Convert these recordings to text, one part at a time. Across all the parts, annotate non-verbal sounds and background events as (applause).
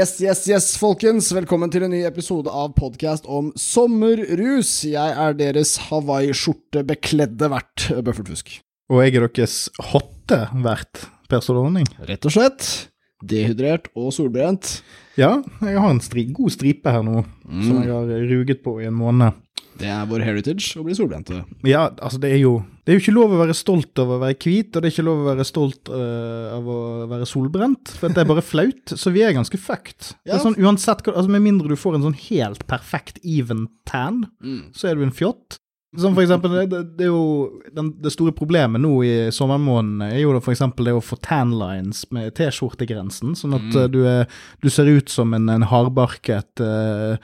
Yes, yes, yes, folkens. Velkommen til en ny episode av podkast om sommerrus. Jeg er deres Hawaii-skjortebekledde vert, Bøffert Fusk. Og jeg er deres hotte vert, Per Stordorning. Rett og slett. Dehydrert og solbrent. Ja, jeg har en stri god stripe her nå, som jeg har ruget på i en måned. Det er vår heritage å bli solbrente. Ja, altså det er jo Det er jo ikke lov å være stolt over å være hvit, og det er ikke lov å være stolt uh, av å være solbrent, for det er bare flaut. (laughs) Så vi er ganske fucked. Det er sånn uansett altså Med mindre du får en sånn helt perfekt even tan, Mm. så er du en fjott. Som for eksempel, det, det, er jo den, Det store problemet nå i sommermånedene er jo for eksempel det å få tanlines med T-skjortegrensen, sånn at mm. du, er, du ser ut som en, en hardbarket uh,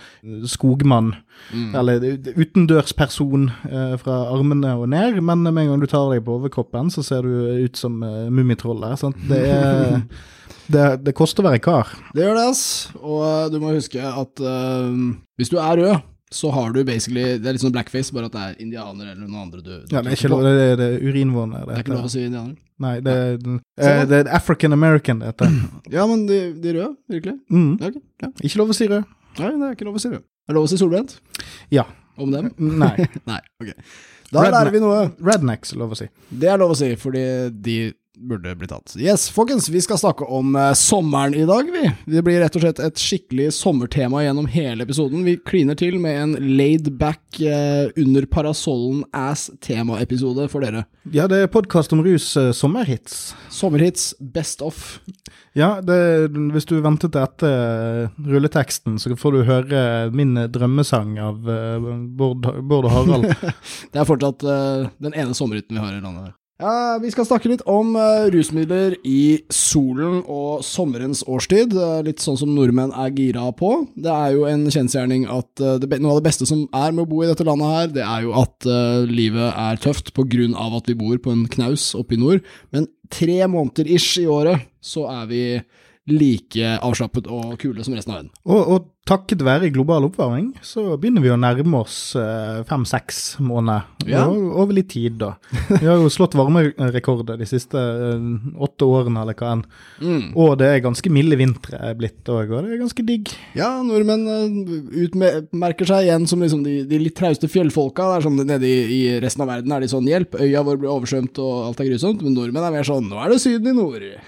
skogmann, Mm. eller utendørsperson uh, fra armene og ned, men med en gang du tar deg på overkroppen, så ser du ut som uh, Mummitrollet. Det, (laughs) det, det koster å være kar. Det gjør det, ass. Og du må huske at uh, hvis du er rød, så har du basically Det er litt sånn blackface, bare at det er indianer eller noen andre du, du Ja, det er ikke lov, det er, det er urinvåner. Det er ikke lov å si indianer. Nei, det, er- eh, det er African American, det heter. (clears throat) Ja, men de, de røde, virkelig? Mm. Ja, ok. Ja. Ikke lov å si rød. Nei, det er ikke lov å si rød. Er det lov å si solbrent? Ja. Om dem? Nei. (laughs) Nei, ok. Da lærer vi noe. Rednecks er lov å si. Det er lov å si, fordi de burde bli tatt. Yes, folkens, vi skal snakke om eh, sommeren i dag, vi. Det blir rett og slett et skikkelig sommertema gjennom hele episoden. Vi kliner til med en laid back, eh, under parasollen ass temaepisode for dere. Ja, det er podkast om rus, eh, sommerhits. Sommerhits best of. Ja, det, hvis du venter til etter eh, rulleteksten, så får du høre min drømmesang av eh, Bård, Bård og Harald. (laughs) Det er fortsatt eh, den ene sommerhytten vi har i landet her. Ja, Vi skal snakke litt om uh, rusmidler i solen og sommerens årstid. Uh, litt sånn som nordmenn er gira på. Det er jo en kjensgjerning at uh, det, noe av det beste som er med å bo i dette landet her, det er jo at eh, livet er tøft på grunn av at vi bor på en knaus oppe i nord. Men tre måneder ish i året så er vi like avslappet og kule som resten av verden. Og, og takket være global oppvarming, så begynner vi å nærme oss eh, fem-seks måneder. Ja. Og- Over litt tid, da. Vi har jo slått varmerekorder de siste eh, åtte årene, eller hva enn. Mm. Og det er ganske milde vintre blitt òg, og det er ganske digg. Ja, nordmenn eh, utmerker seg igjen som liksom de, de litt trauste fjellfolka. Det er sånn Nede i, i resten av verden er de sånn 'hjelp, øya vår blir oversvømt og alt er grusomt', men nordmenn er mer sånn 'nå er det Syden i nord'.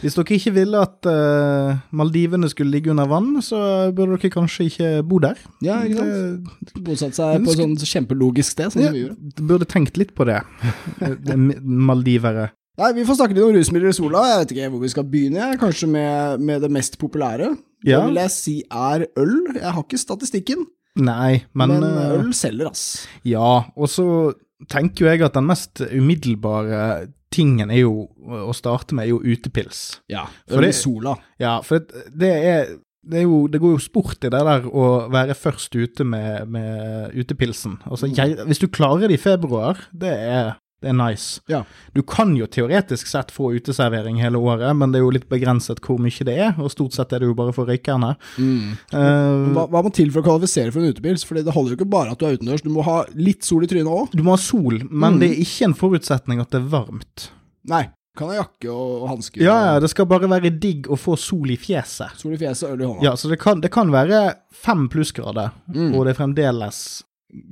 Hvis dere ikke ville at uh, Maldivene skulle ligge under vann, så burde dere kanskje ikke bo der. Ja, ikke sant? Bosatt seg på et sånn kjempelogisk sted, sånn Ja, som vi gjorde. du burde tenkt litt på det. er Maldivere. Nei, Vi får snakke litt om rusmidler i sola. Jeg vet ikke hvor vi skal begynne. Kanskje med, med det mest populære. Ja. Det vil jeg si er øl. Jeg har ikke statistikken, Nei, men, men, eh, øl selger, ass. Ja, og så tenker jo jeg at den mest umiddelbare tingen er jo å starte med, er jo utepils. Ja, øl i sola. Ja, for det, det er det, jo, det går jo sport i det der å være først ute med, med utepilsen. Altså, jeg, hvis du klarer det i februar, det er, det er nice. Ja. Du kan jo teoretisk sett få uteservering hele året, men det er jo litt begrenset hvor mye det er, og stort sett er det jo bare for røykerne. Mm. Uh, Hva, hva må til for å kvalifisere for en utepils? Fordi det holder jo ikke bare at du er utendørs, du må ha litt sol i trynet òg. du må ha sol, men Mm. det er ikke en forutsetning at det er varmt. Nei, kan ha jakke og, og hansker. Ja, ja, det skal bare være digg å få sol i fjeset. Sol i fjeset, øl i hånda. Ja, så det kan, det kan være fem plussgrader, Mm. og det er fremdeles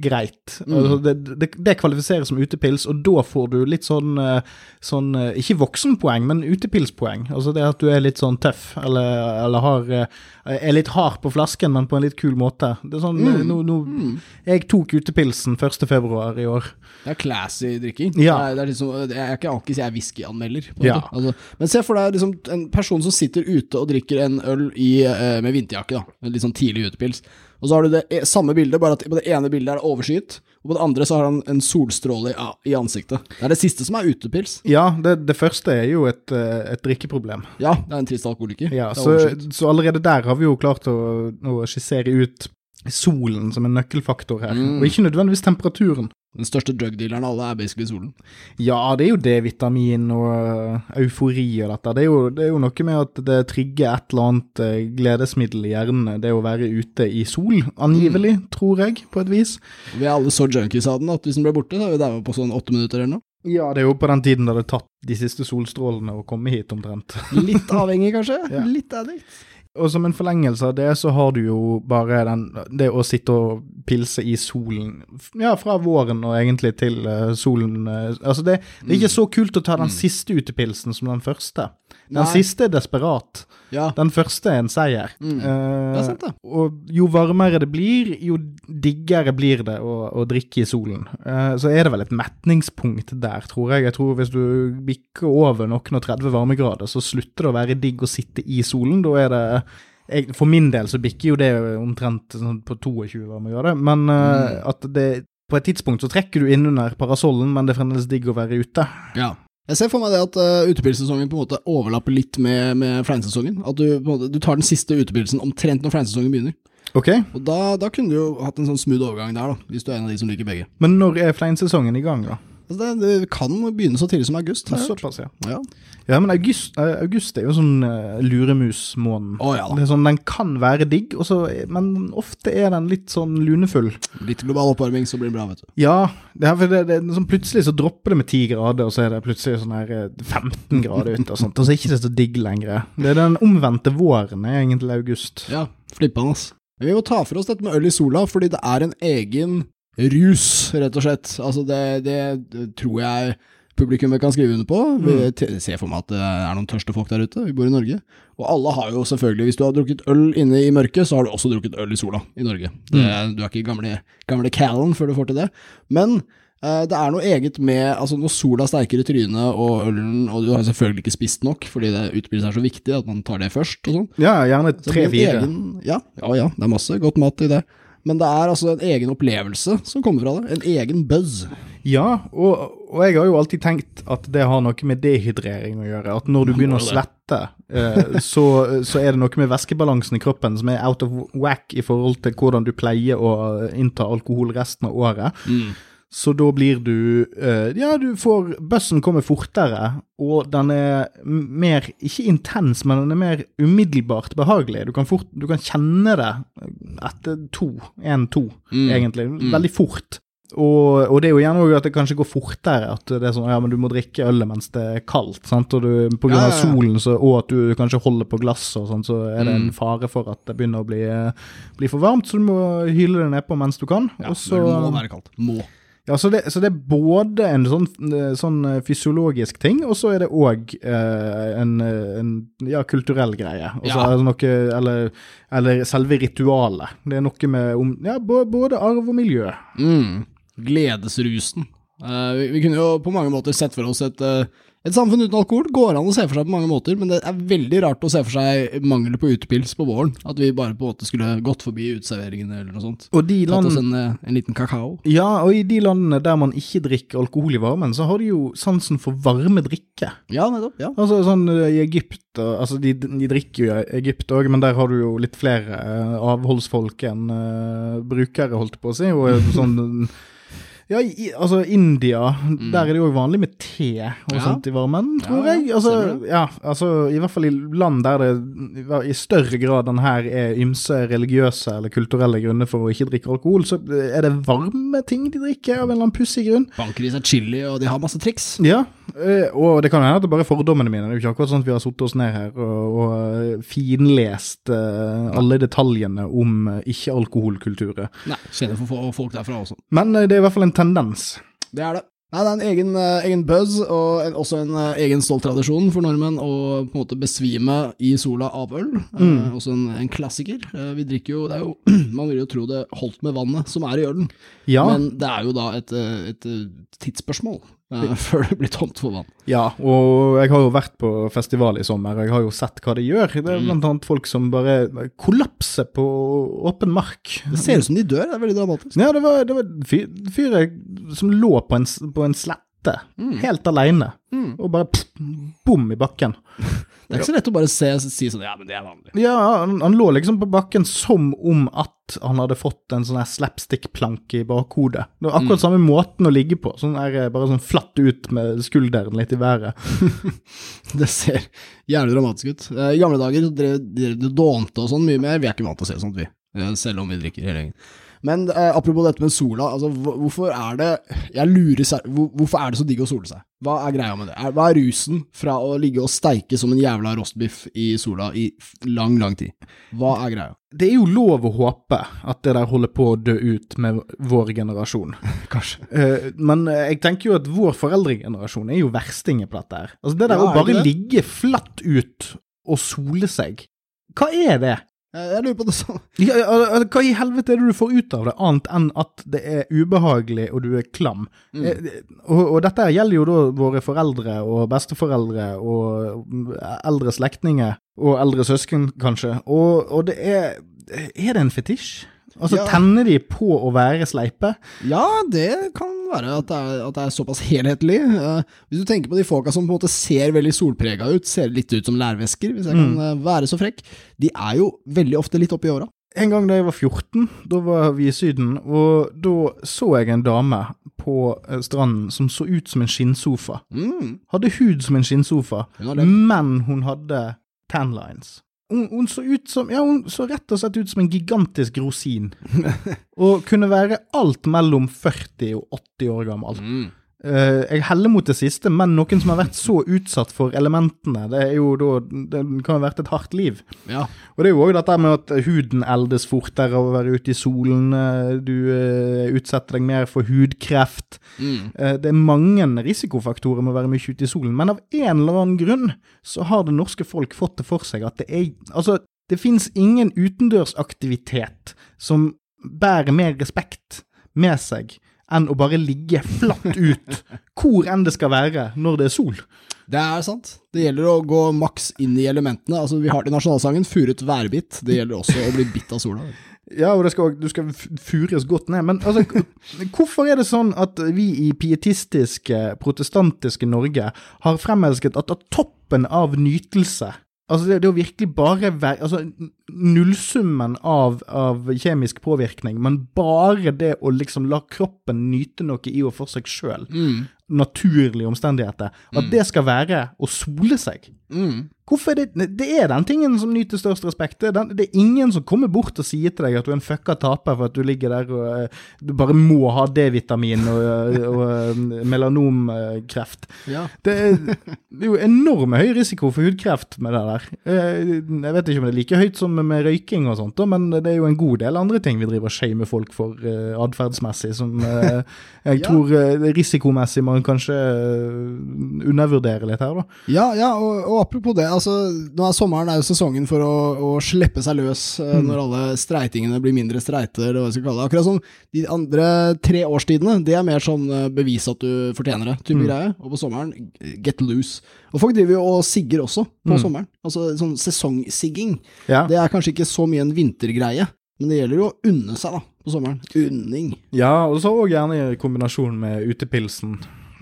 greit. Mm. Altså, det, det, det kvalifiseres som utepils, og da får du litt sånn, eh, sånn eh, Ikke voksenpoeng, men utepilspoeng. Altså det at du er litt sånn tøff, eller, eller har, eh, er litt hard på flasken, men på en litt kul måte. Det er sånn, Mm. nå, nå, Mm. Jeg tok utepilsen 1. februar i år. Det er classy drikking. Ja. Det er, det er liksom, jeg er ikke alkis, jeg er whiskyanmelder. Ja. Altså, men se for deg liksom, en person som sitter ute og drikker en øl i, med vinterjakke, da. En litt sånn tidlig utepils. Og så har du det e- samme bildet, bare at på det ene bildet er det overskyet, og på det andre så har han en solstråle i, i ansiktet. Det er det siste som er utepils. Ja, det, det første er jo et, eh, et drikkeproblem. Ja, det er en trist alkoholiker. Ja, så, så allerede der har vi jo klart å, å skissere ut solen som en nøkkelfaktor her, Mm. og ikke nødvendigvis temperaturen. Den største drugdealeren av alle er basically solen. Ja, det er jo D-vitamin og øh, eufori og dette. Det er, jo, det er jo noe med at det trigger et eller annet øh, gledesmiddel i hjernen, det å være ute i sol, angivelig, Mm. tror jeg, på et vis. Vi er alle så junkies av den at hvis den ble borte, så er vi daua på sånn åtte minutter eller noe. Ja, det er jo på den tiden det hadde tatt de siste solstrålene å komme hit, omtrent. Litt avhengig, kanskje? (laughs) Ja. Litt addict. Og som en forlengelse av det, så har du jo bare den, det å sitte og pilse i solen, ja, fra våren og egentlig til uh, solen uh, Altså, det, det, er ikke så kult å ta den siste utepilsen som den første. Den siste er desperat. Ja. Den første er en seier. Mm. Eh, er sant, det. og jo varmere det blir, jo diggere blir det å, å drikke i solen. Eh, så er det vel et metningspunkt der, tror jeg. Jeg tror hvis du bikker over noen og 30 varmegrader, så slutter det å være digg å sitte i solen. Da er det jeg, For min del så bikker jo det omtrent sånn på 22 varmegrader, men eh, at det på et tidspunkt så trekker du innunder parasollen, men det er fremdeles digg å være ute. Ja. Jeg ser for meg det at uh, utepilsesongen på en måte overlapper litt med, med fleinsesongen. At du, måte, du tar den siste utepilsen omtrent når fleinsesongen begynner. Ok, Og da, da kunne du jo hatt en sånn smooth overgang der, da, hvis du er en av de som liker begge. men når er fleinsesongen i gang, da? Altså det, det kan begynne så tidlig som august. Såpass, ja. Ja. Ja, men august, eh, august er jo sånn uh, luremusmåneden. Oh, ja sånn, Den kan være digg, også, men ofte er den litt sånn lunefull. Litt global oppvarming, så blir det bra, vet du. Ja, det er, for det, det, sånn plutselig så dropper det med 10 grader, og så er det plutselig sånn her eh, 15 grader ute og sånt, og så er det ikke så digg lenger. Det er den omvendte våren er egentlig august. Ja, flippende. Vi må ta for oss dette med øl i sola, fordi det er en egen rus, rett og slett. Altså, det, det, tror jeg publikummet kan skrive under på. Vi ser for meg at det er noen tørste folk der ute. Vi bor i Norge. Og alle har jo selvfølgelig, hvis du har drukket øl inne i mørket, så har du også drukket øl i sola i Norge. Det, Du er ikke gamle, gamle Callen før du får til det. Men eh, det er noe eget med altså når sola steiker i trynet og ølen, og du har selvfølgelig ikke spist nok, fordi det utspillet er så viktig at man tar det først og sånn. Ja, gjerne tre-fire. Ja, ja, ja, det er masse godt mat i det. Men det er altså en egen opplevelse som kommer fra det. En egen buzz. Ja, og, og jeg har jo alltid tenkt at det har noe med dehydrering å gjøre. At når du begynner å svette, eh, (laughs) så, så er det noe med væskebalansen i kroppen som er out of whack i forhold til hvordan du pleier å innta alkohol resten av året. Så da blir du eh, Ja, du får Bussen kommer fortere, og den er mer Ikke intens, men den er mer umiddelbart behagelig. Du kan, fort, du kan kjenne det etter to, én-to, egentlig. Veldig fort. Og, og det er jo gjerne òg at det kanskje går fortere. At det er sånn ja, men du må drikke ølet mens det er kaldt. sant? Og du, på grunn av solen så, og at du kanskje holder på glasset og sånn, så er det en fare for at det begynner å bli, bli for varmt. Så du må hyle det nedpå mens du kan. Ja, og så, det må være kaldt. Må. Ja, så det, så det er både en sånn, sånn fysiologisk ting, og så er det òg eh, en, en ja, kulturell greie. Ja. noe, eller, eller selve ritualet. Det er noe med om, ja, både arv og miljø. Mm. Gledesrusen. Eh, vi, vi kunne jo på mange måter sett for oss et, eh, et samfunn uten alkohol. Går an å se for seg på mange måter, men det er veldig rart å se for seg mangel på utepils på våren. At vi bare på en måte skulle gått forbi uteserveringene eller noe sånt. Og de Tatt oss en, eh, en liten kakao. ja, og i de landene der man ikke drikker alkohol i varmen, så har de jo sansen for varme drikke. Ja, nettopp. Ja. Altså sånn eh, i Egypt Altså de, de drikker jo i Egypt òg, men der har du jo litt flere eh, avholdsfolk enn uh, brukere, holdt på å si. Og sånn (laughs) Ja, i, altså India, der er det jo vanlig med te og Ja. sånt i varmen, tror Ja, jeg. ja, Altså, ja, altså I hvert fall i land der det i større grad enn her er ymse religiøse eller kulturelle grunner for å ikke drikke alkohol, så er det varme ting de drikker av en eller annen pussig grunn. Bankris er chili, og de har masse triks. Ja, og det kan hende at det bare er fordommene mine. Det er jo ikke akkurat sånn at vi har satt oss ned her og, og eh, finlest uh, alle detaljene om uh, ikke-alkoholkulturer. Nei, kjenner for folk derfra også. Men uh, det er i hvert fall en tendens. Det er det. Nei, det er en egen, eh, egen buzz, og en, også en eh, egen stolt tradisjon for nordmenn å på en måte besvime i sola av øl. Mm. også en, en klassiker. Eh, vi drikker jo, det er jo (clears throat) Man vil jo tro det holdt med vannet som er i ølen, Ja, men det er jo da et, eh, et, eh, tidsspørsmål eh, (laughs) før det blir tomt for vann. ja, og jeg har jo vært på festival i sommer, og jeg har jo sett hva de gjør. Det er blant annet folk som bare kollapser på åpen mark. Det ser ut som de dør, det er veldig dramatisk. Ja, det var, det var fyr, fyr som lå på en, på en slette, helt alene, og bare pff, bom i bakken. Det er ikke så lett å bare se si sånn Ja, men det er vanlig. Ja, han, han lå liksom på bakken som om at han hadde fått en sånn her slapstick-planke i bakhodet. Det var akkurat samme måten å ligge på, sånn eh, bare sånn flatt ut med skulderen litt i været. Det ser jævlig dramatisk ut. Eh, I gamle dager drev drev det dånte og sånn mye mer. Vi er ikke vant til å se sånt, vi. Eh, Selv om vi drikker hele gjengen. Men eh, apropos dette med sola, altså hvorfor er det Jeg lurer seg Hvorfor er det så digg å sole seg? Hva er greia med det? Hva er rusen fra å ligge og steike som en jævla rostbiff i sola i lang, lang tid? Hva er greia? Det er jo lov å håpe at det der holder på å dø ut med vår generasjon. (laughs) Kanskje. Eh, men eh, jeg tenker jo at vår foreldregenerasjon er jo verstinger på dette her. Altså Det der Ja, å bare ligge flatt ut og sole seg, hva er det? Jeg, jeg lurer på det sånn. Ja, hva i helvete er det du får ut av det, annet enn at det er ubehagelig og du er klam? Mm. Eh, Og, og dette gjelder jo da våre foreldre og besteforeldre og eldre slektninger og eldre søsken, kanskje. Og, og det er Er det en fetisj? Altså, Ja. tenner de på å være sleipe? Ja, det kan være at det er, at det er såpass helhetlig. Uh, hvis du tenker på de folka som på en måte ser veldig solprega ut, ser litt ut som lærvesker, hvis jeg kan eh, være så frekk, de er jo veldig ofte litt oppi åra. En gang da jeg var 14, da var vi i Syden, og da så jeg en dame på eh, stranden som så ut som en skinnsofa. Mm. Hadde hud som en skinnsofa, Hun men hun hadde tanlines. Hun, hun så ut som Ja, hun så rett og slett ut som en gigantisk rosin. (laughs) og kunne være alt mellom 40 og 80 år gammel. Mm. Eh, jeg heller mot det siste, men noen som har vært så utsatt for elementene, det jo Det kan ha vært et hardt liv. Ja. Og det er jo òg dette med at huden eldes fortere av å være ute i solen, eh, du eh, utsetter deg mer for hudkreft. Mm. Det er mange risikofaktorer med å være mye ute i solen, men av en eller annen grunn så har det norske folk fått det for seg at det er Altså, det fins ingen utendørsaktivitet som bærer mer respekt med seg enn å bare ligge flatt ut hvor enn det skal være når det er sol. Det er sant. Det gjelder å gå maks inn i elementene. Altså, vi har i nasjonalsangen, furet værbitt. Det gjelder også å bli bitt av sola. Ja, og skal, du skal fures godt ned. Men altså, hvorfor er det sånn at vi i pietistiske, protestantiske Norge har fremelsket at, at toppen av nytelse Altså det, det å virkelig bare Altså nullsummen av, av kjemisk påvirkning, men bare det å liksom la kroppen nyte noe i og for seg sjøl, Mm. naturlige omstendigheter, at det skal være å sole seg. Mm. Hvorfor er det Det er den tingen som nyter størst respekt. Det er, den, det er ingen som kommer bort og sier til deg at du er en fucka taper for at du ligger der og eh, du bare må ha D-vitamin og, eh, og eh, melanomkreft. Ja. Det det er jo enorme høy risiko for hudkreft med det der. Jeg vet ikke om det er like høyt som med røyking og sånt, men det er jo en god del andre ting vi driver og shamer folk for uh, atferdsmessig, som jeg Ja. tror risikomessig man kanskje undervurderer litt her, da. Ja, ja og, og apropos det, altså, nå er sommeren er jo sesongen for å, å slippe seg løs mm. når alle streitingene blir mindre streiter, eller hva jeg skal kalle det. Akkurat som de andre tre årstidene, det er mer sånn eh, bevis at du fortjener det, type greie. Og på sommeren, get loose. Og folk driver jo og sigger også på sommeren. Altså sånn sesongsigging. Ja. Det er kanskje ikke så mye en vintergreie, men det gjelder jo å unne seg da, på sommeren. Unning. Ja, og så òg gjerne i kombinasjon med utepilsen.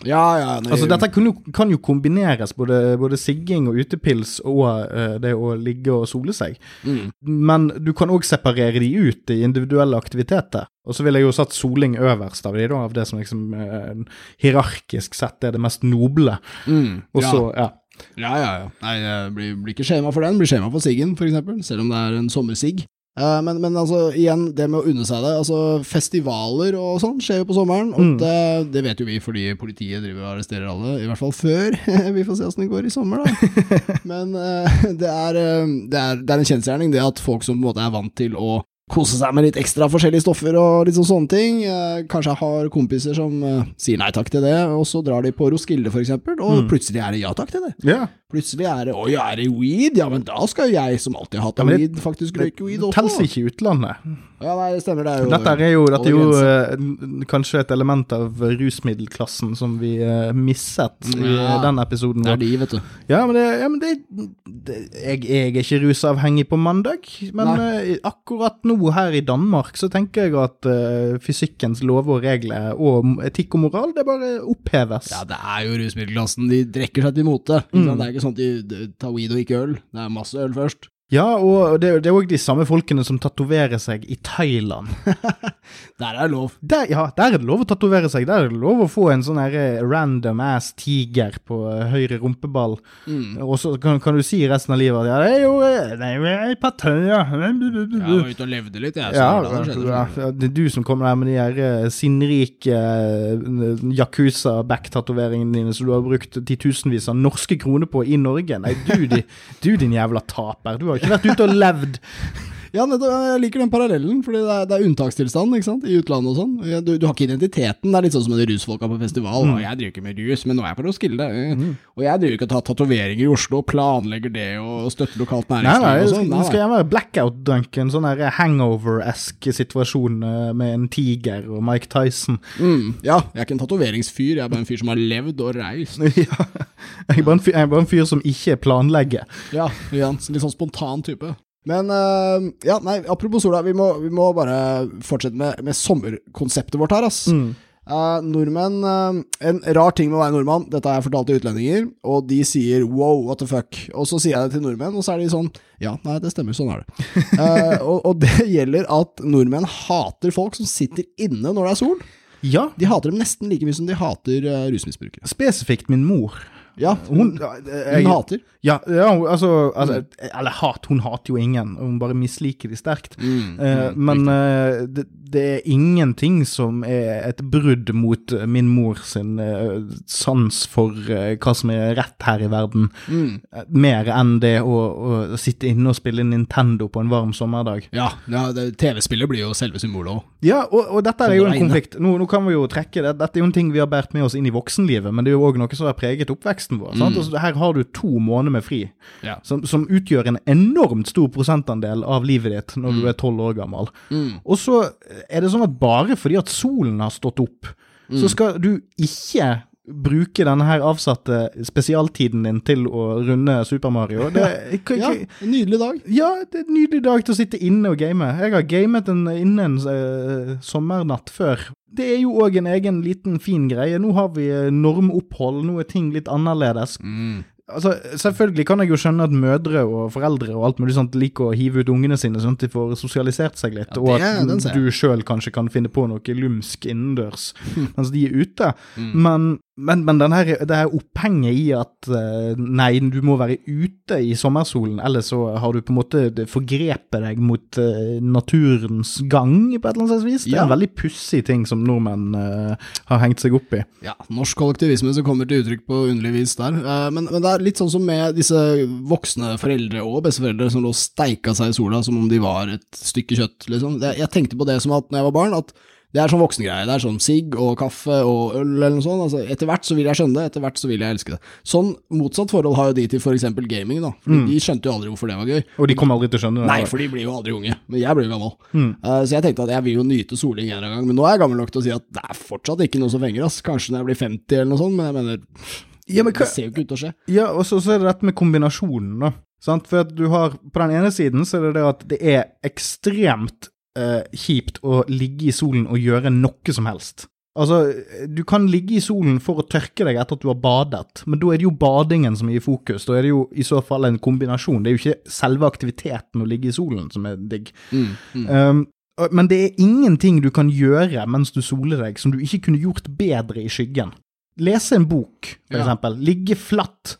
Ja, ja. nei, Altså Dette kan jo, kan jo kombineres, både, både sigging og utepils og uh, det å ligge og sole seg. Mm. Men du kan òg separere de ut i individuelle aktiviteter. Og så ville jeg jo satt soling øverst av de da, av det som liksom uh, hierarkisk sett er det mest noble. Mm. Og ja. så, ja. Ja, ja, ja. Nei, jeg blir, blir ikke skjema for den. Blir skjema for siggen, eksempel, selv om det er en sommersigg. Eh, men, men altså, igjen, det med å unne seg det. Altså, festivaler og sånn skjer jo på sommeren, og Mm. det, det vet jo vi fordi politiet driver og arresterer alle, i hvert fall før. (laughs) vi får se åssen det går i sommer, da. (laughs) men eh, (laughs) det, er, eh, det, er, det er en kjensgjerning, det at folk som på en måte er vant til å kose seg med litt ekstra forskjellige stoffer og sånn sånne ting. Eh, kanskje har kompiser som eh, sier nei takk til det, og så drar de på Roskilde eksempel, og Mm. plutselig er det ja takk til det. Yeah. Plutselig er det 'oi, er det weed?' Ja, men da skal jo jeg, som alltid har hatt Ja, det- weed, faktisk røyke weed Det teller ikke i utlandet. Ja, nei, det stemmer, det er jo Dette er jo, dette er jo eh, kanskje et element av rusmiddelklassen som vi uh, misset i Ja. den episoden. Det er de, vet du. Ja, men, det, ja, men det, det jeg, jeg er ikke rusavhengig på mandag, men uh, akkurat nå her i Danmark så tenker jeg at eh, fysikkens lover og regler og etikk og moral, det bare oppheves. Ja, det er jo rusmiddelklassen. De drikker seg til mote. Mm. Det er ikke sånn at de tar weed og ikke øl. Det er masse øl først. Ja, og det, det er òg de samme folkene som tatoverer seg i Thailand. (laughs) Der er det lov. Der, ja, der er det lov å tatovere seg. Der er det lov å få en sånn eh, random ass tiger på eh, høyre rumpeball. Og så kan, kan du si resten av livet at ja, det er jo eh, jeg er Pattaya. Jeg var ute og levde litt, jeg. Så Ja, det ja, ja, det er du som kommer der med de her sinnrike uh, Yakuza-back-tatoveringene dine som du har brukt titusenvis av norske kroner på i Norge. Nei, du, de, du din jævla taper. Du har ikke vært ute og levd. Ja, jeg liker den parallellen, fordi det er, det er unntakstilstand ikke sant? i utlandet og sånn. Du, du har ikke identiteten. Det er litt sånn som de rusfolka på festival. Mm. Og jeg driver ikke med rus, men nå er jeg på Roskilde. Og jeg driver ikke og tar tatoveringer i Oslo og planlegger det og støtter lokalt Nei, næringsliv nei, og sånn. skal, det skal jeg være blackout-dunk, en sånn hangover-esk situasjon eh, med en tiger og Mike Tyson. Mm, ja, jeg er ikke en tatoveringsfyr, jeg er bare en fyr som har levd og reist. (laughs) ja. Jeg er bare en fyr, bare en fyr som ikke planlegger. Ja, ja litt sånn spontan type. Men øh, ja, nei, apropos sola, vi må, vi må bare fortsette med, med sommerkonseptet vårt her, ass. Eh, nordmenn uh, En rar ting med å være nordmann, dette har jeg fortalt til utlendinger, og de sier wow, what the fuck. Og så sier jeg det til nordmenn, og så er de sånn ja, nei, det stemmer, sånn er det. Uh, (laughs) og, og det gjelder at nordmenn hater folk som sitter inne når det er sol. Ja, De hater dem nesten like mye som de hater uh, rusmisbrukere. spesifikt min mor. Ja, Hun, hun hater. Ja, ja hun- altså, mm. Eller hat, hun hater jo ingen. Hun bare misliker de sterkt. Eh, men eh, det, det er ingenting som er et brudd mot eh, min mor sin eh, sans for eh, hva som er rett her i verden. Eh, mer enn det å, å sitte inne og spille Nintendo på en varm sommerdag. Ja, ja TV-spillet blir jo selve symbolet òg. Ja, og, og dette er jo en konflikt. Nå, nå kan vi jo trekke det. Dette er jo en ting vi har båret med oss inn i voksenlivet, men det er jo òg noe som har preget oppveksten vår. Sant? Altså, her har du to måneder med fri, Ja. som, som utgjør en enormt stor prosentandel av livet ditt når du er tolv år gammel. Og så er det sånn at bare fordi at solen har stått opp, så skal du ikke bruke denne her avsatte spesialtiden din til å runde Super Mario. Det, (laughs) Ja, en nydelig dag. ja, det er en nydelig dag til å sitte inne og game. Jeg har gamet en, inne en uh, sommernatt før. Det er jo òg en egen liten fin greie. Nå har vi eh, normopphold, nå er ting litt annerledes. Altså, Selvfølgelig kan jeg jo skjønne at mødre og foreldre og alt mulig sånt liker å hive ut ungene sine sånn at de får sosialisert seg litt, Ja, og at du sjøl kanskje kan finne på noe lumsk innendørs (laughs) mens de er ute. Men, men, men den her, det her opphenget i at eh, nei, du må være ute i sommersolen, ellers så har du på en måte forgrepet deg mot eh, naturens gang på et eller annet slags vis. Det er Ja. en veldig pussig ting som nordmenn uh, har hengt seg opp i. Ja, norsk kollektivisme som kommer til uttrykk på underlig vis der. Uh, men, men det er litt sånn som med disse voksne foreldre og besteforeldre som lå og steika seg i sola som om de var et stykke kjøtt, liksom. Jeg tenkte på det som at når jeg var barn, at det er sånn voksengreie. Det er sånn sigg og kaffe og øl eller noe sånt. Altså, etter hvert så vil jeg skjønne det, etter hvert så vil jeg elske det. Sånn motsatt forhold har jo de til eksempel gaming, da. Fordi de skjønte jo aldri hvorfor det var gøy. Og de kommer aldri til å skjønne det. Nei, for de blir jo aldri unge. Men jeg blir jo gammel. Eh, så jeg tenkte at jeg vil jo nyte soling en gang. Men nå er jeg gammel nok til å si at det er fortsatt ikke noe som fenger, ass. Kanskje når jeg blir 50 eller noe sånt, men jeg mener Ja, men Det ser jo ikke ut til å skje. Ja, og så, så er det dette med kombinasjonen, da. Sant? For at du har, på den ene siden så er det det at det er ekstremt eh, kjipt å ligge i solen og gjøre noe som helst. Altså, du kan ligge i solen for å tørke deg etter at du har badet, men da er det jo badingen som er i fokus. Da er det jo i så fall en kombinasjon. Det er jo ikke selve aktiviteten å ligge i solen som er digg. Um, men det er ingenting du kan gjøre mens du soler deg som du ikke kunne gjort bedre i skyggen. Lese en bok, for Ja. eksempel. Ligge flatt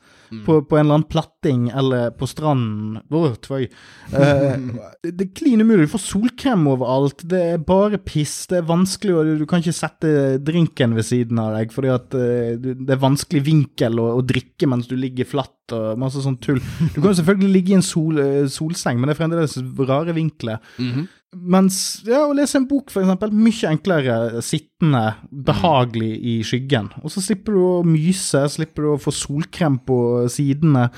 på, på en eller annen platting eller på stranden. Oh, tvøy. Uh, det er klin umulig. Du får solkrem overalt. Det er bare piss. Det er vanskelig, og du, kan ikke sette drinken ved siden av deg fordi at uh, det er vanskelig vinkel å, å drikke mens du ligger flatt og masse sånn tull. Du kan jo selvfølgelig ligge i en sol, uh, solseng, men det er fremdeles rare vinkler. Mens ja, å lese en bok, for eksempel, mye enklere sittende, behagelig i skyggen. Og så slipper du å myse, slipper du å få solkrem på sidene.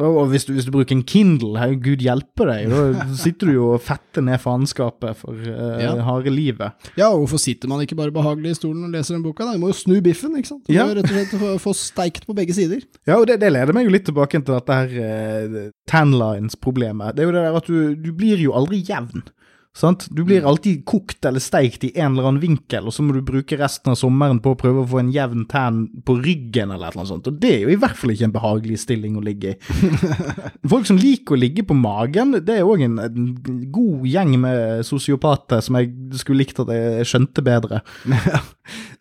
Og, og hvis, du, hvis du bruker en Kindle, gud hjelpe deg, da sitter du jo og fetter ned faenskapet for uh, Ja. harde livet. Ja, og hvorfor sitter man ikke bare behagelig i stolen og leser den boka? da? Du må jo snu biffen, ikke sant? Du Ja. må rett og slett få, få steikt på begge sider. Ja, og det, det leder meg jo litt tilbake til dette her uh, tanlines-problemet. Det er jo det der at du, du blir jo aldri jevn. Sant? Du blir alltid kokt eller steikt i en eller annen vinkel, og så må du bruke resten av sommeren på å prøve å få en jevn tan på ryggen eller et eller annet sånt. Og det er jo i hvert fall ikke en behagelig stilling å ligge i. (laughs) Folk som liker å ligge på magen, det er òg en, en, god gjeng med sosiopater som jeg skulle likt at jeg skjønte bedre. (laughs) ja,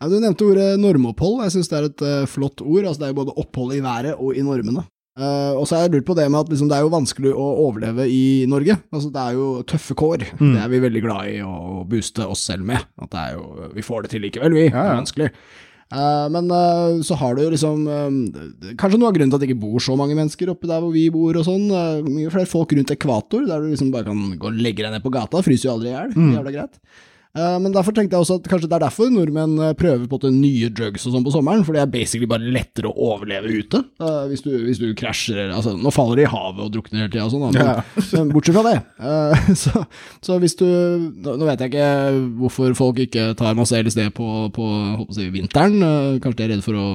Du nevnte ordet normopphold. Jeg syns det er et uh, flott ord. Altså, det er jo både opphold i været og i normene. Uh, og så har jeg lurt på det med at liksom, det er jo vanskelig å overleve i Norge. Altså, det er jo tøffe kår. Mm. Det er vi veldig glad i å booste oss selv med. At det er jo, vi får det til likevel, vi. Ja, ja. Det er vanskelig. Uh, men uh, så har du jo liksom Kanskje noe av grunnen til at det ikke bor så mange mennesker oppe der hvor vi bor og sånn. mye flere folk rundt ekvator, der du liksom bare kan gå og legge deg ned på gata. Fryser jo aldri i hjel. Mm. Jævla greit. Eh, men derfor tenkte jeg også at kanskje det er derfor nordmenn eh, prøver på det nye drugs og sånn på sommeren, for det er basically bare lettere å overleve ute. Uh, hvis, du, hvis, du, krasjer Altså, nå faller de i havet og drukner hele tida og sånn, ja. (laughs) men, bortsett fra det. (laughs) Så, så, hvis du Nå vet jeg ikke hvorfor folk ikke tar masse LSD på, på si, vinteren, kanskje de er redde for å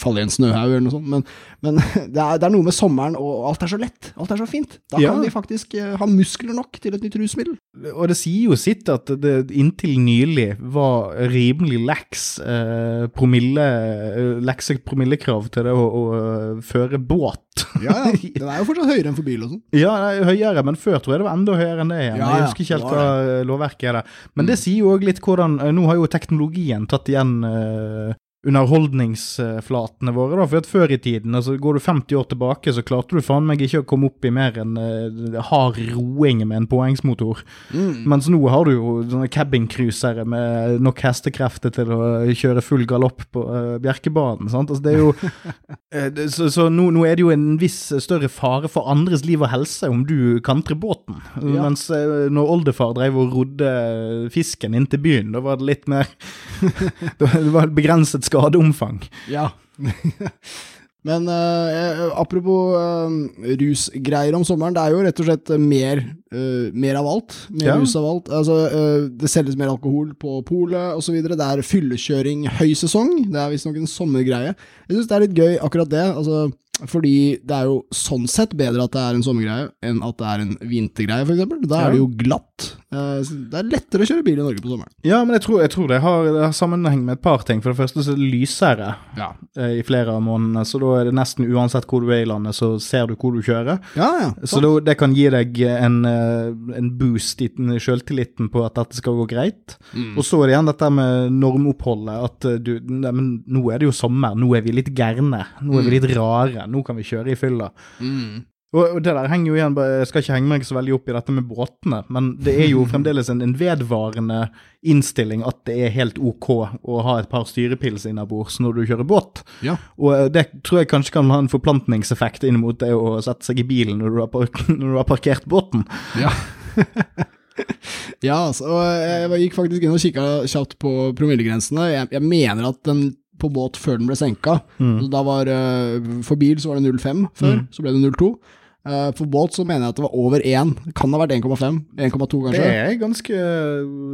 falle i en snøhaug eller noe sånt, men, men (laughs) det, er, det, er, noe med sommeren, og alt er så lett, alt er så fint. Da ja. kan vi faktisk ha muskler nok til et nytt rusmiddel. Og det sier jo sitt at det inntil nylig var rimelig lax eh, promille, eh, lekse promillekrav til det å, å, å føre båt. ja, ja. (laughs) Den er jo fortsatt høyere enn for bil og sånn. Ja, høyere, men før tror jeg det var enda høyere enn det igjen. Ja, jeg husker ikke helt hva lovverket er der. Men mm. det sier jo òg litt hvordan eh, Nå har jo teknologien tatt igjen eh, underholdningsflatene våre. da, for at Før i tiden, altså går du 50 år tilbake, så klarte du faen meg ikke å komme opp i mer enn uh, hard roing med en påhengsmotor. Mm. Mens nå har du jo sånne cabincruisere med nok hestekrefter til å kjøre full galopp på uh, Bjerkebanen. sant? Altså det er jo, (laughs) uh, Så, så nå, nå, er det jo en viss større fare for andres liv og helse om du kantrer båten. Ja. Mens når oldefar drev og rodde fisken inn til byen, da var det litt mer (laughs) (laughs) Det var begrenset skadeomfang. Ja. (laughs) Men uh, apropos uh, rusgreier om sommeren, det er jo rett og slett mer, uh, mer av alt. Mer ja. rus av alt. Altså, det selges mer alkohol på polet osv. Det er fyllekjøring høysesong. Det er visstnok en sommergreie. Jeg syns det er litt gøy, akkurat det. Altså, fordi det er jo sånn sett bedre at det er en sommergreie enn at det er en vintergreie, f.eks. Da er det jo glatt. Eh, det er lettere å kjøre bil i Norge på sommeren. Ja, men jeg tror, jeg tror det, har, det, har, sammenheng med et par ting. For det første så er det lysere ja. Eh, i flere av månedene, så da er det nesten uansett hvor du er i landet, så ser du hvor du kjører. Ja, ja, så det, det, kan gi deg en, eh, en boost i sjøltilliten på at dette skal gå greit. Mm. Og så er det igjen dette med normoppholdet, at du nei, men Nå er det jo sommer, nå er vi litt gærne, nå er vi mm. litt rare, nå kan vi kjøre i fylla. Mm. Og, det der henger jo igjen, Jeg skal ikke henge meg så veldig opp i dette med båtene, men det er jo (laughs) fremdeles en, en vedvarende innstilling at det er helt ok å ha et par styrepils innabords når du kjører båt. Ja. Og eh, det tror jeg kanskje kan ha en forplantningseffekt inn mot det å sette seg i bilen når du har, park (laughs) når du har parkert båten. Ja. (laughs) ja, altså, jeg gikk faktisk inn og kikka kjapt på promillegrensene. Jeg, jeg mener at den på båt før den ble senka. Mm. Da var, uh, for bil så var det 0,5 før, mm. så ble det 0,2. Uh, for båt så mener jeg at det var over 1. Kan ha vært 1,5? 1,2 kanskje? Det er ganske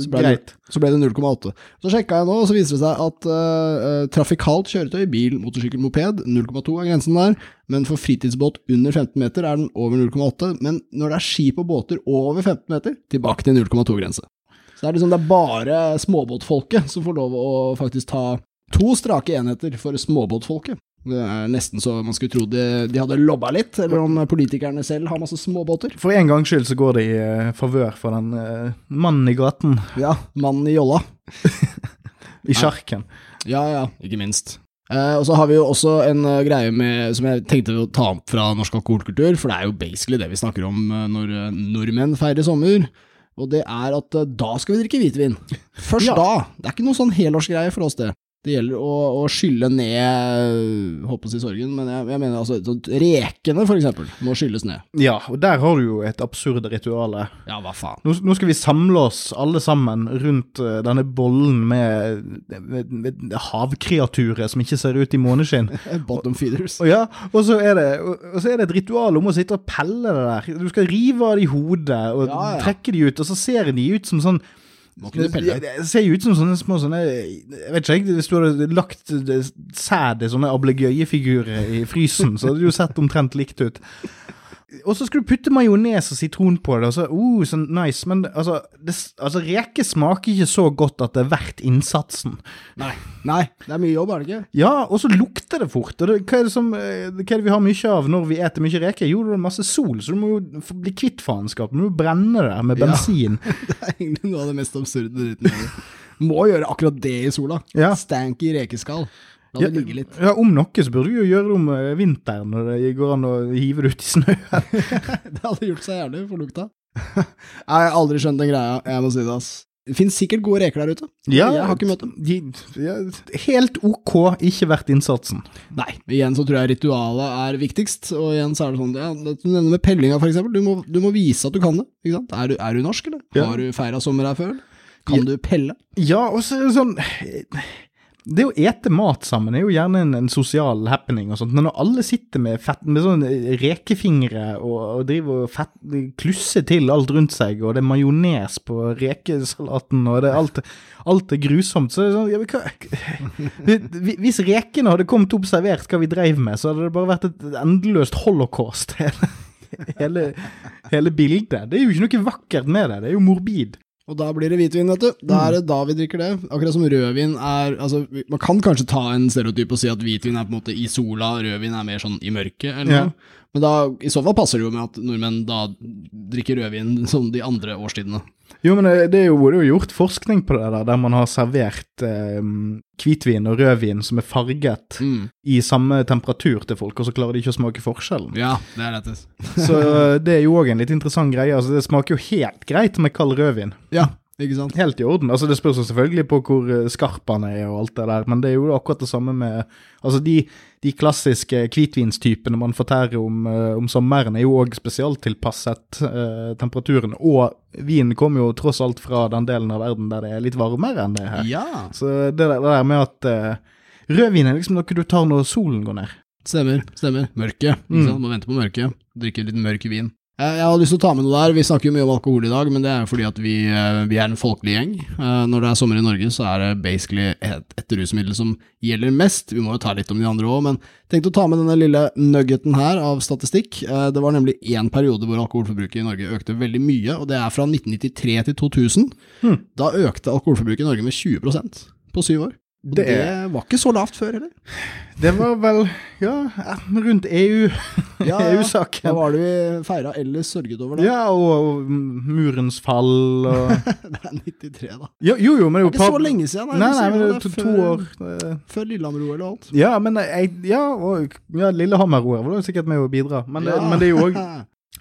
så greit. Det, så ble det 0,8. Så sjekka jeg nå, og så viser det seg at uh, trafikalt kjøretøy, bil, motorsykkel, moped, 0,2 er grensen der. Men for fritidsbåt under 15 meter er den over 0,8. Men når det er skip og båter over 15 meter, tilbake til 0,2-grense. Så det er liksom det er bare småbåtfolket som får lov å faktisk ta To strake enheter for småbåtfolket. Det er nesten så man skulle tro de, de hadde lobba litt, eller om politikerne selv har masse småbåter. For en gangs skyld så går det i uh, favør for den uh, mannen i gaten. Ja, mannen i jolla. (laughs) I sjarken. Ja, ja, ikke minst. Uh, og så har vi jo også en uh, greie med, som jeg tenkte å ta opp fra norsk alkoholkultur, for det er jo basically det vi snakker om uh, når nordmenn feirer sommer. Og det er at da skal vi drikke hvitvin. Først ja. da. Det er ikke noe sånn helårsgreie for oss, det. Det gjelder å, å skylle ned Håper å si sorgen, men jeg, jeg mener altså Rekene, for eksempel, må skylles ned. Ja, og der har du jo et absurd ritual. Ja, hva faen. Nå, nå, skal vi samle oss alle sammen rundt uh, denne bollen med, med, med, havkreaturer som ikke ser ut i måneskinn. (laughs) Bottom feeders. Og, ja, og så, det, og, og så er det et ritual om å sitte og pelle det der. Du skal rive av de hodet og ja, ja. trekke de ut, og så ser de ut som sånn det, det ser jo ut som sånne små sånne Jeg vet ikke, hvis du hadde lagt sæd i sånne ablegøyefigurer i frysen, så hadde det jo sett omtrent likt ut. Og så skal du putte majones og sitron på det, og så uh, så nice. Men altså, det, altså, reke smaker ikke så godt at det er verdt innsatsen. Nei. Nei, det er mye jobb, er det ikke? Ja, og så lukter det fort. Og det, hva, er det som, eh, hva er det vi har mye av når vi eter mye reker? Jo, det er masse sol, så du må jo bli kvitt faenskap. Du må brenne det med Ja. bensin. (laughs) Det er egentlig noe av det mest absurde dritten. jeg. Må gjøre akkurat det i sola. Ja. Stanky rekeskall. La Ja, det ligge litt. ja, Om noe så burde du jo gjøre det om eh, vinteren, når det går an å hive det ut i snøen. (laughs) Det hadde gjort seg jævlig for lukta. (laughs) Jeg har aldri skjønt den greia, jeg må si det, ass. Det finnes sikkert gode reker der ute. Ja, jeg har ikke møtt dem. De, ja, helt ok, ikke verdt innsatsen. Nei, igjen så tror jeg ritualet er viktigst, og igjen så er det sånn, ja, det du nevner med pellinga for eksempel, du må, du må vise at du kan det, ikke sant? Er du, er du norsk, eller? Ja. Har du feira sommer her før? Kan du pelle? Ja, og så sånn Det å ete mat sammen er jo gjerne en, en sosial happening og sånt, men når alle sitter med, fett, med sånn rekefingre og, og driver og fett, klusser til alt rundt seg, og det er majones på rekesalaten, og det alt, alt er grusomt, så er det sånn ja, hva, Hvis rekene hadde kommet opp servert hva vi dreiv med, så hadde det bare vært et endeløst holocaust. (laughs) Hele, hele bildet. Det er jo ikke noe vakkert med det, det er jo morbid. Og da blir det hvitvin, vet du. Da er det da vi drikker det. Akkurat som rødvin er altså, Man kan kanskje ta en stereotyp og si at hvitvin er på en måte i sola, rødvin er mer sånn i mørket, eller Ja. Men da, i så fall passer det jo med at nordmenn da drikker rødvin som de andre årstidene. Jo, men det, det er jo, det er jo gjort forskning på det der, der man har servert eh, hvitvin og rødvin som er farget Mm. i samme temperatur til folk, og så klarer de ikke å smake forskjellen. Ja, det er dette. Så eh, det er jo òg en litt interessant greie. Altså, det smaker jo helt greit med kald rødvin. Ja, ikke sant? Helt i orden. Altså, det spørs jo selvfølgelig på hvor eh, skarp han er og alt det der, men det er jo akkurat det samme med Altså, de, de klassiske hvitvinstypene man fortærer om, eh, om sommeren, er jo òg spesialtilpasset eh, temperaturen, og vinen kommer jo tross alt fra den delen av verden der det er litt varmere enn det er her. Ja, Så det der, det der med at eh, rødvin er liksom noe du tar når solen går ned. stemmer. Stemmer. Mørket. Mm. Må vente på mørket. Drikke litt mørk vin. Eh, Jeg har lyst til å ta med noe der. Vi snakker jo mye om alkohol i dag, men det er jo fordi at vi, eh, vi er en folkelig gjeng. Eh, Når det er sommer i Norge, så er det basically et, et rusmiddel som gjelder mest. Vi må jo ta litt om de andre òg, men tenkte å ta med denne lille nuggeten her av statistikk. Det var nemlig én periode hvor alkoholforbruket i Norge økte veldig mye, og det er fra 1993 til 2000. Hmm. Da økte alkoholforbruket i Norge med 20% på syv år. Det det, var ikke så lavt før heller. Det var vel, ja, rundt EU, Ja. (laughs) EU-saken. Hva var det vi feira eller sørget over da? Ja, og, og murens fall og (laughs) Det er 93, da. Jo, jo, jo men det er jo Det er ikke så lenge siden. Nei, nei, men det er to, to år. Før Lillehammer-OL og alt. Ja, men jeg, ja, og ja, Lillehammer-OL var jo sikkert med å bidra, men, det, Ja. men det er jo òg (laughs)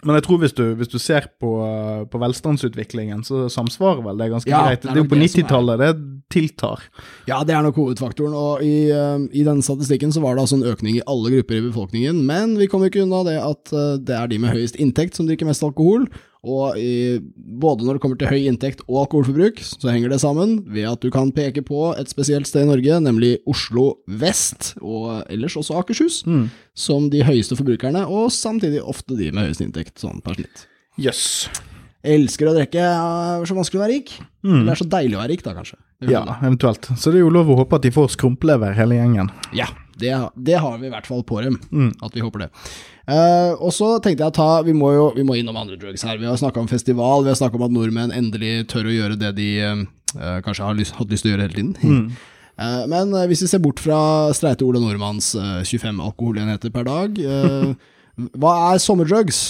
Men jeg tror hvis du, hvis du ser på, uh, på velstandsutviklingen, så samsvarer vel det ganske Ja, greit. det Det er er jo på det som er- 90-tallet det tiltar. Ja, det er nok hovedfaktoren, og i, eh, i denne statistikken så var det altså en økning i alle grupper i befolkningen, men vi kommer ikke unna det at eh, det er de med høyest inntekt som drikker mest alkohol, og i, både når det kommer til høy inntekt og alkoholforbruk, så henger det sammen ved at du kan peke på et spesielt sted i Norge, nemlig Oslo vest, og ellers også Akershus, Mm. som de høyeste forbrukerne, og samtidig ofte de med høyest inntekt, sånn per snitt. Jøss. Elsker å drikke, er så vanskelig å være rik. Mm. Det er så deilig å være rik, da, kanskje. Ja, eventuelt. Så det er jo lov å håpe at de får skrumplever, hele gjengen. Ja, det, det har vi i hvert fall på dem, Mm. at vi håper det. Eh, og så tenkte jeg ta, vi må jo vi må innom andre drugs her. Vi har snakka om festival, vi har snakka om at nordmenn endelig tør å gjøre det de uh, kanskje har lyst, hatt lyst til å gjøre hele tiden. Mm. (laughs) Men hvis vi ser bort fra streite Ole Nordmanns eh, 25 alkoholenheter per dag, (laughs) hva er sommerdrugs?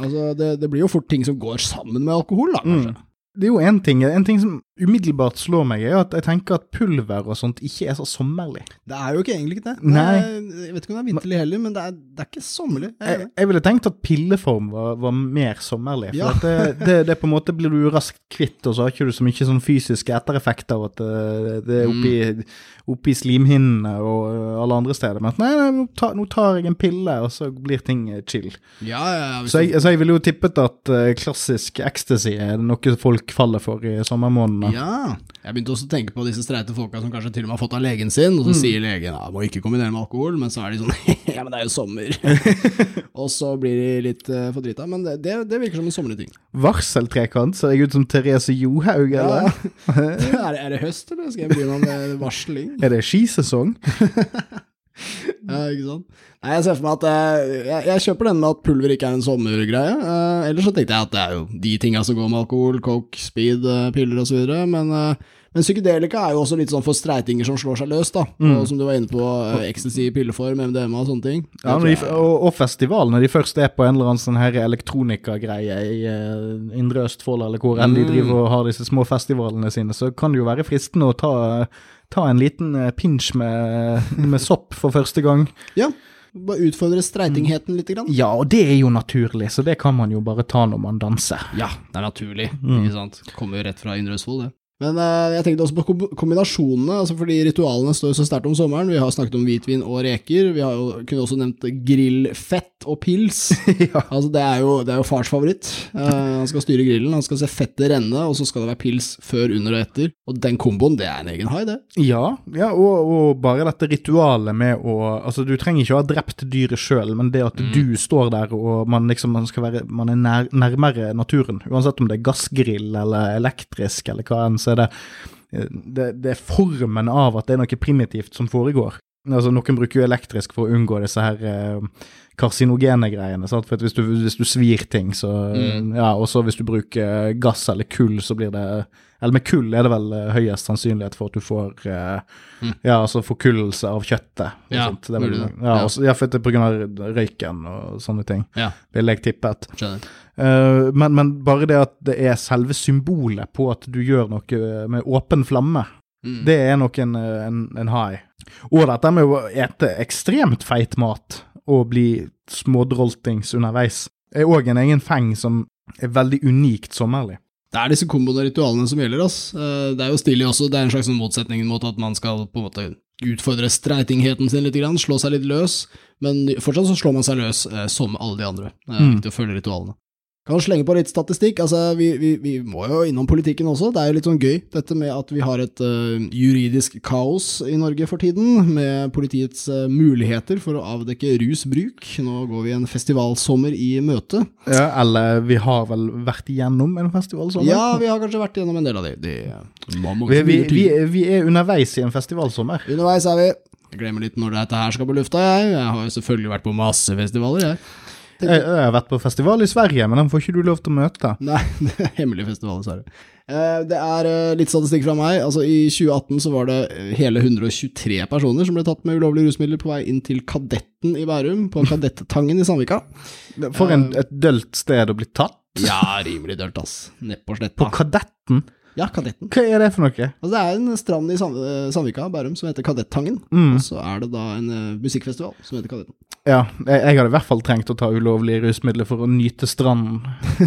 Altså, det, det blir jo fort ting som går sammen med alkohol, da, kanskje. Det er jo én ting. En ting som umiddelbart slår meg, er at jeg tenker at pulver og sånt ikke er så sommerlig. Det er jo ikke egentlig ikke det. Det er- Jeg vet ikke om det er vinterlig heller, men det er, det er ikke sommerlig. Jeg Jeg, jeg ville tenkt at pilleform var, var mer sommerlig. For Ja. at det, det, det på en måte blir du raskt kvitt, og så har ikke du så mye sånn fysiske ettereffekter av at det, det er oppi, oppi slimhinnene og øh, alle andre steder. Men at nei, nei nå, tar, nå tar jeg en pille, og så blir ting eh, chill. Ja, ja. Så jeg, så jeg ville jo tippet at eh, klassisk ecstasy er noe folk faller for i sommermånedene. Ja. Jeg begynte også å tenke på disse streite folka som kanskje til og med har fått av legen sin, og så sier legen ja, må ikke kombinere med alkohol, men så er de sånn (laughs) ja, men det er jo sommer. (laughs) og så blir de litt uh, fordrita, men det, det, det virker som en sommerlig ting. Varseltrekant, ser jeg ut som Therese Johaug, eller? (laughs) er, det, er det høst, eller skal jeg begynne med varsling? Er det skisesong? (laughs) Ja, ikke sant. Nei, jeg ser for meg at eh, jeg, jeg kjøper den med at pulver ikke er en sommergreie. Uh, ellers så tenkte jeg at det er jo de tinga som går med alkohol, coke, speed, uh, piller osv. Men, uh, men psykedelika er jo også litt sånn for streitinger som slår seg løs, da. Og som du var inne på, uh, ecstasy, pilleform, MDMA og sånne ting. Ja, når de, og, og festival, når de først er på en eller annen sånn her elektronikagreie i uh, Indre Østfold, eller hvor enn de Mm. driver og har disse små festivalene sine, så kan det jo være fristende å ta, ta en liten pinsj pinch med, med sopp for første gang. Ja, bare utfordre streitingheten litt. Grann. Ja, og det er jo naturlig, så det kan man jo bare ta når man danser. Ja, det er naturlig. Mm. Ikke sant? Kommer jo rett fra Indre Østfold, det. Men eh, jeg tenkte også på kombinasjonene, altså fordi ritualene står jo så sterkt om sommeren. Vi har snakket om hvitvin og reker. Vi har jo, kunne også nevnt grillfett og pils. (laughs) Altså Det er jo, det er jo fars favoritt. Uh, han skal styre grillen, han skal se fettet renne, og så skal det være pils før, under og etter. Og den komboen, det er en egen high, det. Ja, ja og, og bare dette ritualet med å Altså, du trenger ikke å ha drept dyret sjøl, men det at du står der og man liksom man skal være Man er nær, nærmere naturen, uansett om det er gassgrill eller elektrisk eller hva enn, så er det det, det er formen av at det er noe primitivt som foregår. Altså, Noen bruker jo elektrisk for å unngå disse her eh, karsinogene greiene. Sant? For hvis du, hvis du svir ting, så Ja, og så hvis du bruker gass eller kull, så blir det Eller med kull er det vel eh, høyest sannsynlighet for at du får eh, Ja, altså forkullelse av kjøttet. og Ja, sånt. Det vel, Ja. også, ja, for det er på grunn av røyken og sånne ting. Ja, Ville jeg tippet. skjønner. Eh, men, men bare det at det er selve symbolet på at du gjør noe med åpen flamme, Mm. det er nok en, en, en high. Og dette med å ete ekstremt feit mat og bli smådroltings underveis, er òg en egen feng som er veldig unikt sommerlig. Det er disse komboene og ritualene som gjelder, ass. Eh, Det er jo stilig også, det er en slags sånn motsetning mot at man skal på en måte utfordre streitingheten sin litt, slå seg litt løs, men fortsatt så slår man seg løs eh, som alle de andre. Det er Mm. viktig å følge ritualene. Kan slenge på litt statistikk, altså vi, vi, vi må jo innom politikken også, det er jo litt sånn gøy, dette med at vi har et uh, juridisk kaos i Norge for tiden, med politiets uh, muligheter for å avdekke rusbruk. Nå går vi en festivalsommer i møte. Ja, eller vi har vel vært igjennom en festivalsommer? Ja, vi har kanskje vært igjennom en del av det. de mange Vi, vi, vi, vi er underveis i en festivalsommer. Underveis er vi. Jeg glemmer litt når dette her skal på lufta, jeg. Jeg har jo selvfølgelig vært på masse festivaler, jeg. Jeg, jeg har vært på festival i Sverige, men den får ikke du lov til å møte. Nei, (laughs) det er hemmelig festival, i Sverige. Det er eh, litt statistikk fra meg. Altså I 2018 så var det eh, hele 123 personer som ble tatt med ulovlige rusmidler på vei inn til Kadetten i Bærum, på (laughs) Kadettangen i Sandvika. For en, et dølt sted å bli tatt. Ja, rimelig dølt, ass. Nedpå På sletta. Kadetten? Ja, Kadetten. Hva er det for noe? Altså, det er en strand i Sand eh, Sandvika, Bærum, som heter Kadettangen. Mm. Og så er det da en uh, musikkfestival som heter Kadetten. Ja, jeg, jeg hadde i hvert fall trengt å ta ulovlige rusmidler for å nyte stranden.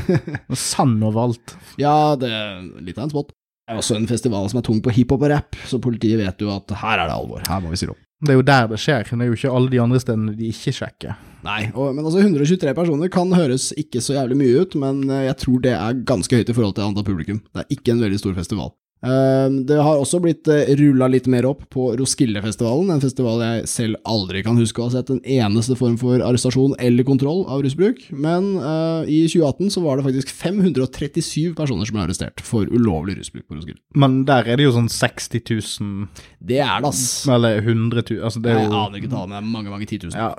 (laughs) Sand overalt. Ja, det er litt av en spot. Det er også en festival som er tung på hiphop og rap, så politiet vet jo at her er det alvor. Her må vi si opp. Det er jo der det skjer. Det er jo ikke alle de andre stedene de ikke sjekker. Nei, og, men altså 123 personer kan høres ikke så jævlig mye ut, men eh, jeg tror det er ganske høyt i forhold til antall publikum. Det er ikke en veldig stor festival. Eh, det har også blitt uh, rulla litt mer opp på Roskildefestivalen, en festival jeg selv aldri kan huske å ha sett en eneste form for arrestasjon eller kontroll av rusbruk, men uh, i 2018 så var det faktisk 537 personer som ble arrestert for ulovlig rusbruk på Roskilde. Men der er det jo sånn 60 000 Det er det, ass. Eller 100 000 Altså, det er Jeg jo aner ikke tallene, det er mange, mange titusen. ja,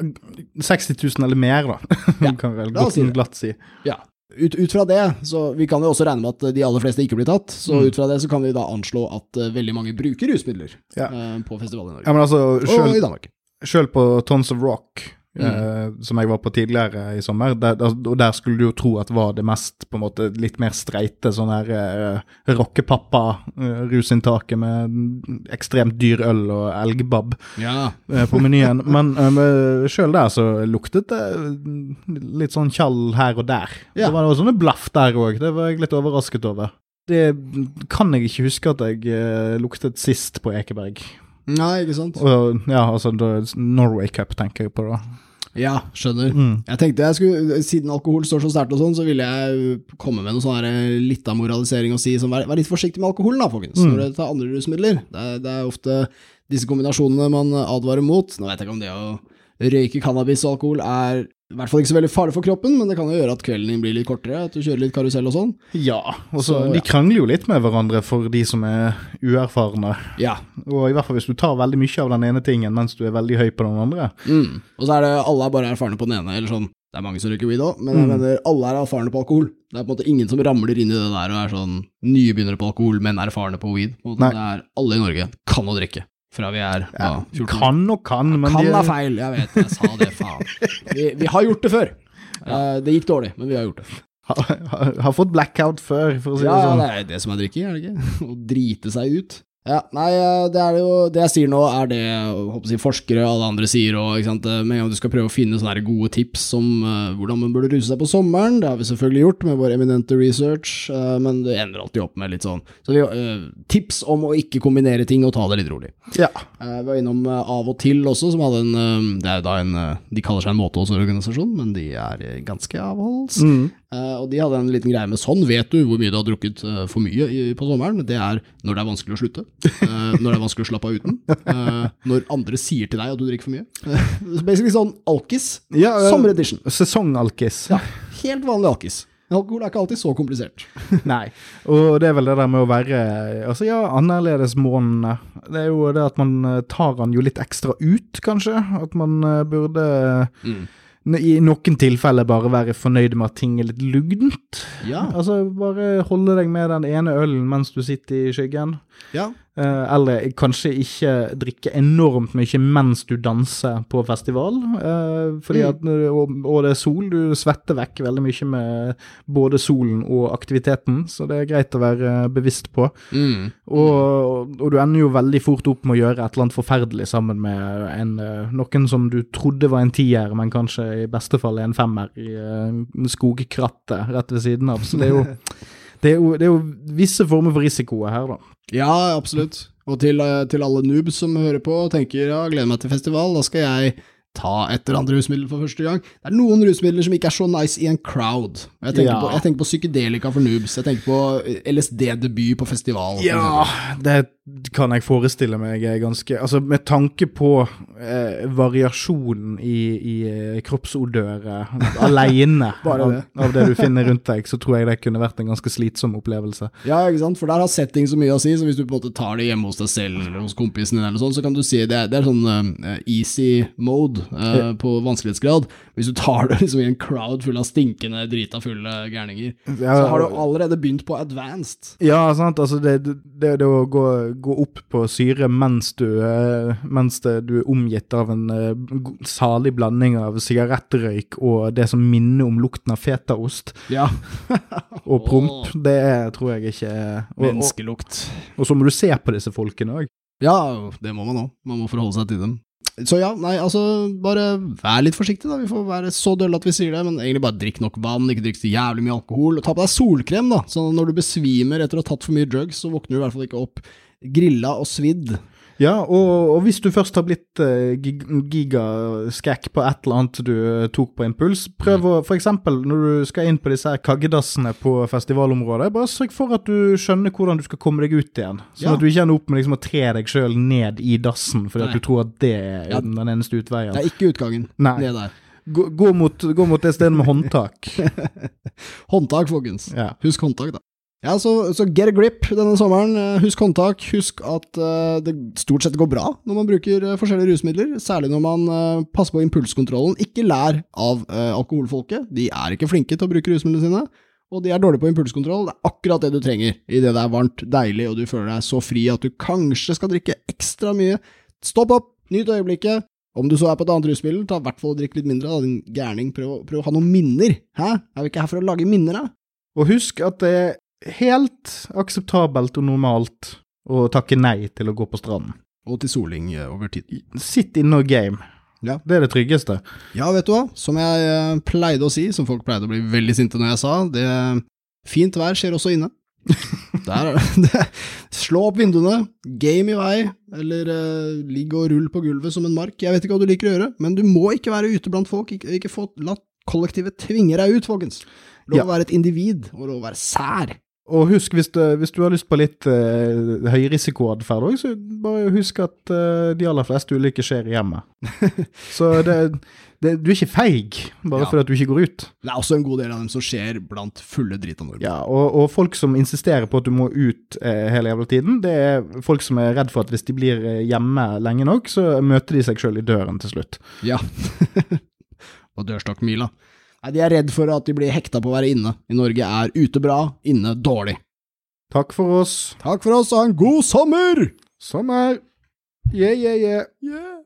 60 000 eller mer, da. Ja, (laughs) kan vel godt si glatt si. Ja. Ut, ut fra det, så vi kan jo også regne med at de aller fleste ikke blir tatt, så ut fra det så kan vi da anslå at eh, veldig mange bruker rusmidler Ja. eh, på festivaler i Norge. Ja, men altså, Og i Danmark. Selv på Tons of Rock, Mm. eh, som jeg var på tidligere i sommer, der, der, og der skulle du jo tro at var det mest på en måte litt mer streite sånn her uh, rockepappa-rusinntaket med ekstremt dyr øl og elgbab Ja. uh, på menyen. (laughs) Men uh, sjøl der så luktet det litt sånn tjall her og der. Ja. Det var noe sånne blaff der òg, det var jeg litt overrasket over. Det kan jeg ikke huske at jeg eh, luktet sist på Ekeberg. Nei, ikke sant? Og, ja, altså Norway Cup tenker jeg på da. Ja, skjønner. Mm. Jeg tenkte jeg skulle, Siden alkohol står så sterkt og sånn, så ville jeg komme med noe sånn eh, litt av moralisering og si sånn, vær, vær litt forsiktig med alkoholen da, folkens, Mm. når dere tar andre rusmidler. Det er, det er ofte disse kombinasjonene man advarer mot. Nå vet jeg ikke om det å røyke cannabis og alkohol er i hvert fall ikke så veldig farlig for kroppen, men det kan jo gjøre at kvelden din blir litt kortere, at du kjører litt karusell og sånn. Ja, og så de krangler jo litt med hverandre for de som er uerfarne. Ja. Og i hvert fall hvis du tar veldig mye av den ene tingen mens du er veldig høy på den andre. Mm. Og så er det alle er bare erfarne på den ene, eller sånn. Det er mange som røyker weed òg, men jeg Mm. mener alle er erfarne på alkohol. Det er på en måte ingen som ramler inn i det der og er sånn nybegynnere på alkohol, men erfarne på weed. På. Det er alle i Norge kan å drikke, fra vi er ja, 14. Kan og kan, men Kan de, er feil, jeg vet, jeg sa det, faen. (laughs) Vi, vi har gjort det før. Ja. det gikk dårlig, men vi har gjort det. har, har, har fått blackout før, for å si Ja, det ja, sånn. det er det som er drikking, er det ikke? (laughs) Å drite seg ut. Ja, nei, eh, det er jo Det jeg sier nå, er det jeg forskere og alle andre sier òg. Med en gang du skal prøve å finne sånne gode tips om uh, hvordan man burde ruse seg på sommeren, det har vi selvfølgelig gjort med vår eminente research, uh, men det ender alltid opp med litt sånn Så vi, uh, tips om å ikke kombinere ting og ta det litt rolig. Ja. Eh, vi var innom eh, Av og til også, som hadde en eh, Det er jo da en eh, De kaller seg en måteholdsorganisasjon, men de er eh, ganske avholds. Mm. Eh, og de hadde en liten greie med sånn vet du hvor mye du har drukket uh, for mye i, på sommeren. Det er når det er vanskelig å slutte, Uh, når det er vanskelig å slappe av uten, når andre sier til deg at du drikker for mye. Uh, basically sånn alkis. Ja, Summer. Sesongalkis. Ja, helt vanlig alkis. Alkohol er ikke alltid så komplisert. (laughs) Nei. Og det er vel det der med å være Altså, ja, annerledesmånedene. Det er jo det at man tar den jo litt ekstra ut, kanskje. At man burde Mm. I noen tilfeller bare være fornøyd med at ting er litt lugnt. Ja, Altså, bare holde deg med den ene ølen mens du sitter i skyggen. ja. Eh, eller kanskje ikke drikke enormt mye mens du danser på festival. eh, fordi Mm. at, og, det er sol, du svetter vekk veldig mye med både solen og aktiviteten, så det er greit å være bevisst på. Mm. Og, og du ender jo veldig fort opp med å gjøre et eller annet forferdelig sammen med en, eh, noen som du trodde var en tier, men kanskje i beste fall en femmer i skogkrattet rett ved siden av. Så det er jo (laughs) det er, jo, det er jo visse former for risikoer her, da. Ja, absolutt. Og til, eh, til alle noobs som hører på og tenker ja, gleder meg til festival, da skal jeg ta et eller annet rusmiddel for første gang. Det er noen rusmidler som ikke er så nice i en crowd. Jeg tenker, Ja. på, jeg tenker på psykedelika for noobs, jeg tenker på eh, LSD-debut på festival. Ja, det det kan jeg forestille meg er ganske Altså, med tanke på eh, variasjonen i, i eh, kroppsodøret (laughs) alene Bare av, det. av det du finner rundt deg, så tror jeg det kunne vært en ganske slitsom opplevelse. Ja, ikke sant, for der har setting så mye å si, så hvis du på en måte tar det hjemme hos deg selv eller hos kompisen din eller sånn, så kan du si det det er sånn uh, easy mode uh, på vanskelighetsgrad. Hvis du tar det (laughs) liksom i en crowd full av stinkende, drita fulle gærninger, Ja, så har du allerede begynt på advanced. Ja, sant. Altså, det, det, det å gå, gå opp på syre mens du, eh, mens du er omgitt av en eh, salig blanding av sigarettrøyk og det som minner om lukten av fetaost Ja. (laughs) og promp, det er, tror jeg ikke er- Menneskelukt. og, og så må du se på disse folkene òg. Ja, det må man òg. Man må forholde seg til dem. Så ja, nei, altså, bare vær litt forsiktig, da. Vi får være så dølle at vi sier det, men egentlig bare drikk nok vann, ikke drikk så jævlig mye alkohol. Og ta på deg solkrem, da, så når du besvimer etter å ha tatt for mye drugs, så våkner du i hvert fall ikke opp grilla og svidd. Ja, og, og hvis du først har blitt uh, gigaskækk på et eller annet du uh, tok på impuls, prøv å for eksempel når du skal inn på disse her kaggedassene på festivalområdet, bare sørg for at du skjønner hvordan du skal komme deg ut igjen. Sånn Ja. at du ikke ender opp med liksom å tre deg sjøl ned i dassen fordi Nei. at du tror at det er Ja. den eneste utveien. Det er ikke utgangen. Nei. Det der. Gå, gå, mot, gå mot det stedet med håndtak. (laughs) Håndtak, folkens. Ja. Husk håndtak, da. Ja, så, så get a grip denne sommeren. Eh, Husk håndtak. Husk at uh, det stort sett går bra når man bruker uh, forskjellige rusmidler, særlig når man uh, passer på impulskontrollen. Ikke lær av alkoholfolket. De er ikke flinke til å bruke rusmidlene sine, og de er dårlige på impulskontroll. Det er akkurat det du trenger idet det er varmt, deilig, og du føler deg så fri at du kanskje skal drikke ekstra mye. Stopp opp, nyt øyeblikket. Om du så er på et annet rusmiddel, ta i hvert fall og drikk litt mindre, da, din gærning. Prøv, prøv å ha noen minner. Hæ? Er vi ikke her for å lage minner, da? Og husk at det helt akseptabelt og normalt å takke nei til å gå på stranden. Og til soling eh, over tid. Sitt inne og game. Ja. Det er det tryggeste. Ja, vet du hva? Som jeg eh, pleide å si, som folk pleide å bli veldig sinte når jeg sa, det fint vær skjer også inne. (laughs) Der er (laughs) det. Slå opp vinduene, game i vei, eller uh, ligg og rull på gulvet som en mark. Jeg vet ikke hva du liker å gjøre, men du må ikke være ute blant folk. Ikke, ikke få, la kollektivet tvinge deg ut, folkens. Lov å være et individ, og lov å være sær. Og husk, hvis du, hvis du har lyst på litt uh, høyrisikoatferd òg, så bare husk at uh, de aller fleste ulykker skjer i hjemmet. (laughs) så det, det, du er ikke feig bare Ja. fordi at du ikke går ut. Det er også en god del av dem som skjer blant fulle drita nordmenn. Ja, og, og folk som insisterer på at du må ut uh, hele jævla tiden, det er folk som er redd for at hvis de blir eh, hjemme lenge nok, så møter de seg sjøl i døren til slutt. Ja. (laughs) og dørstokkmila. Nei, de er redd for at de blir hekta på å være inne. I Norge er ute bra, inne dårlig. Takk for oss. Takk for oss, og ha en god sommer! Sommer. Yeah, yeah, yeah. Yeah.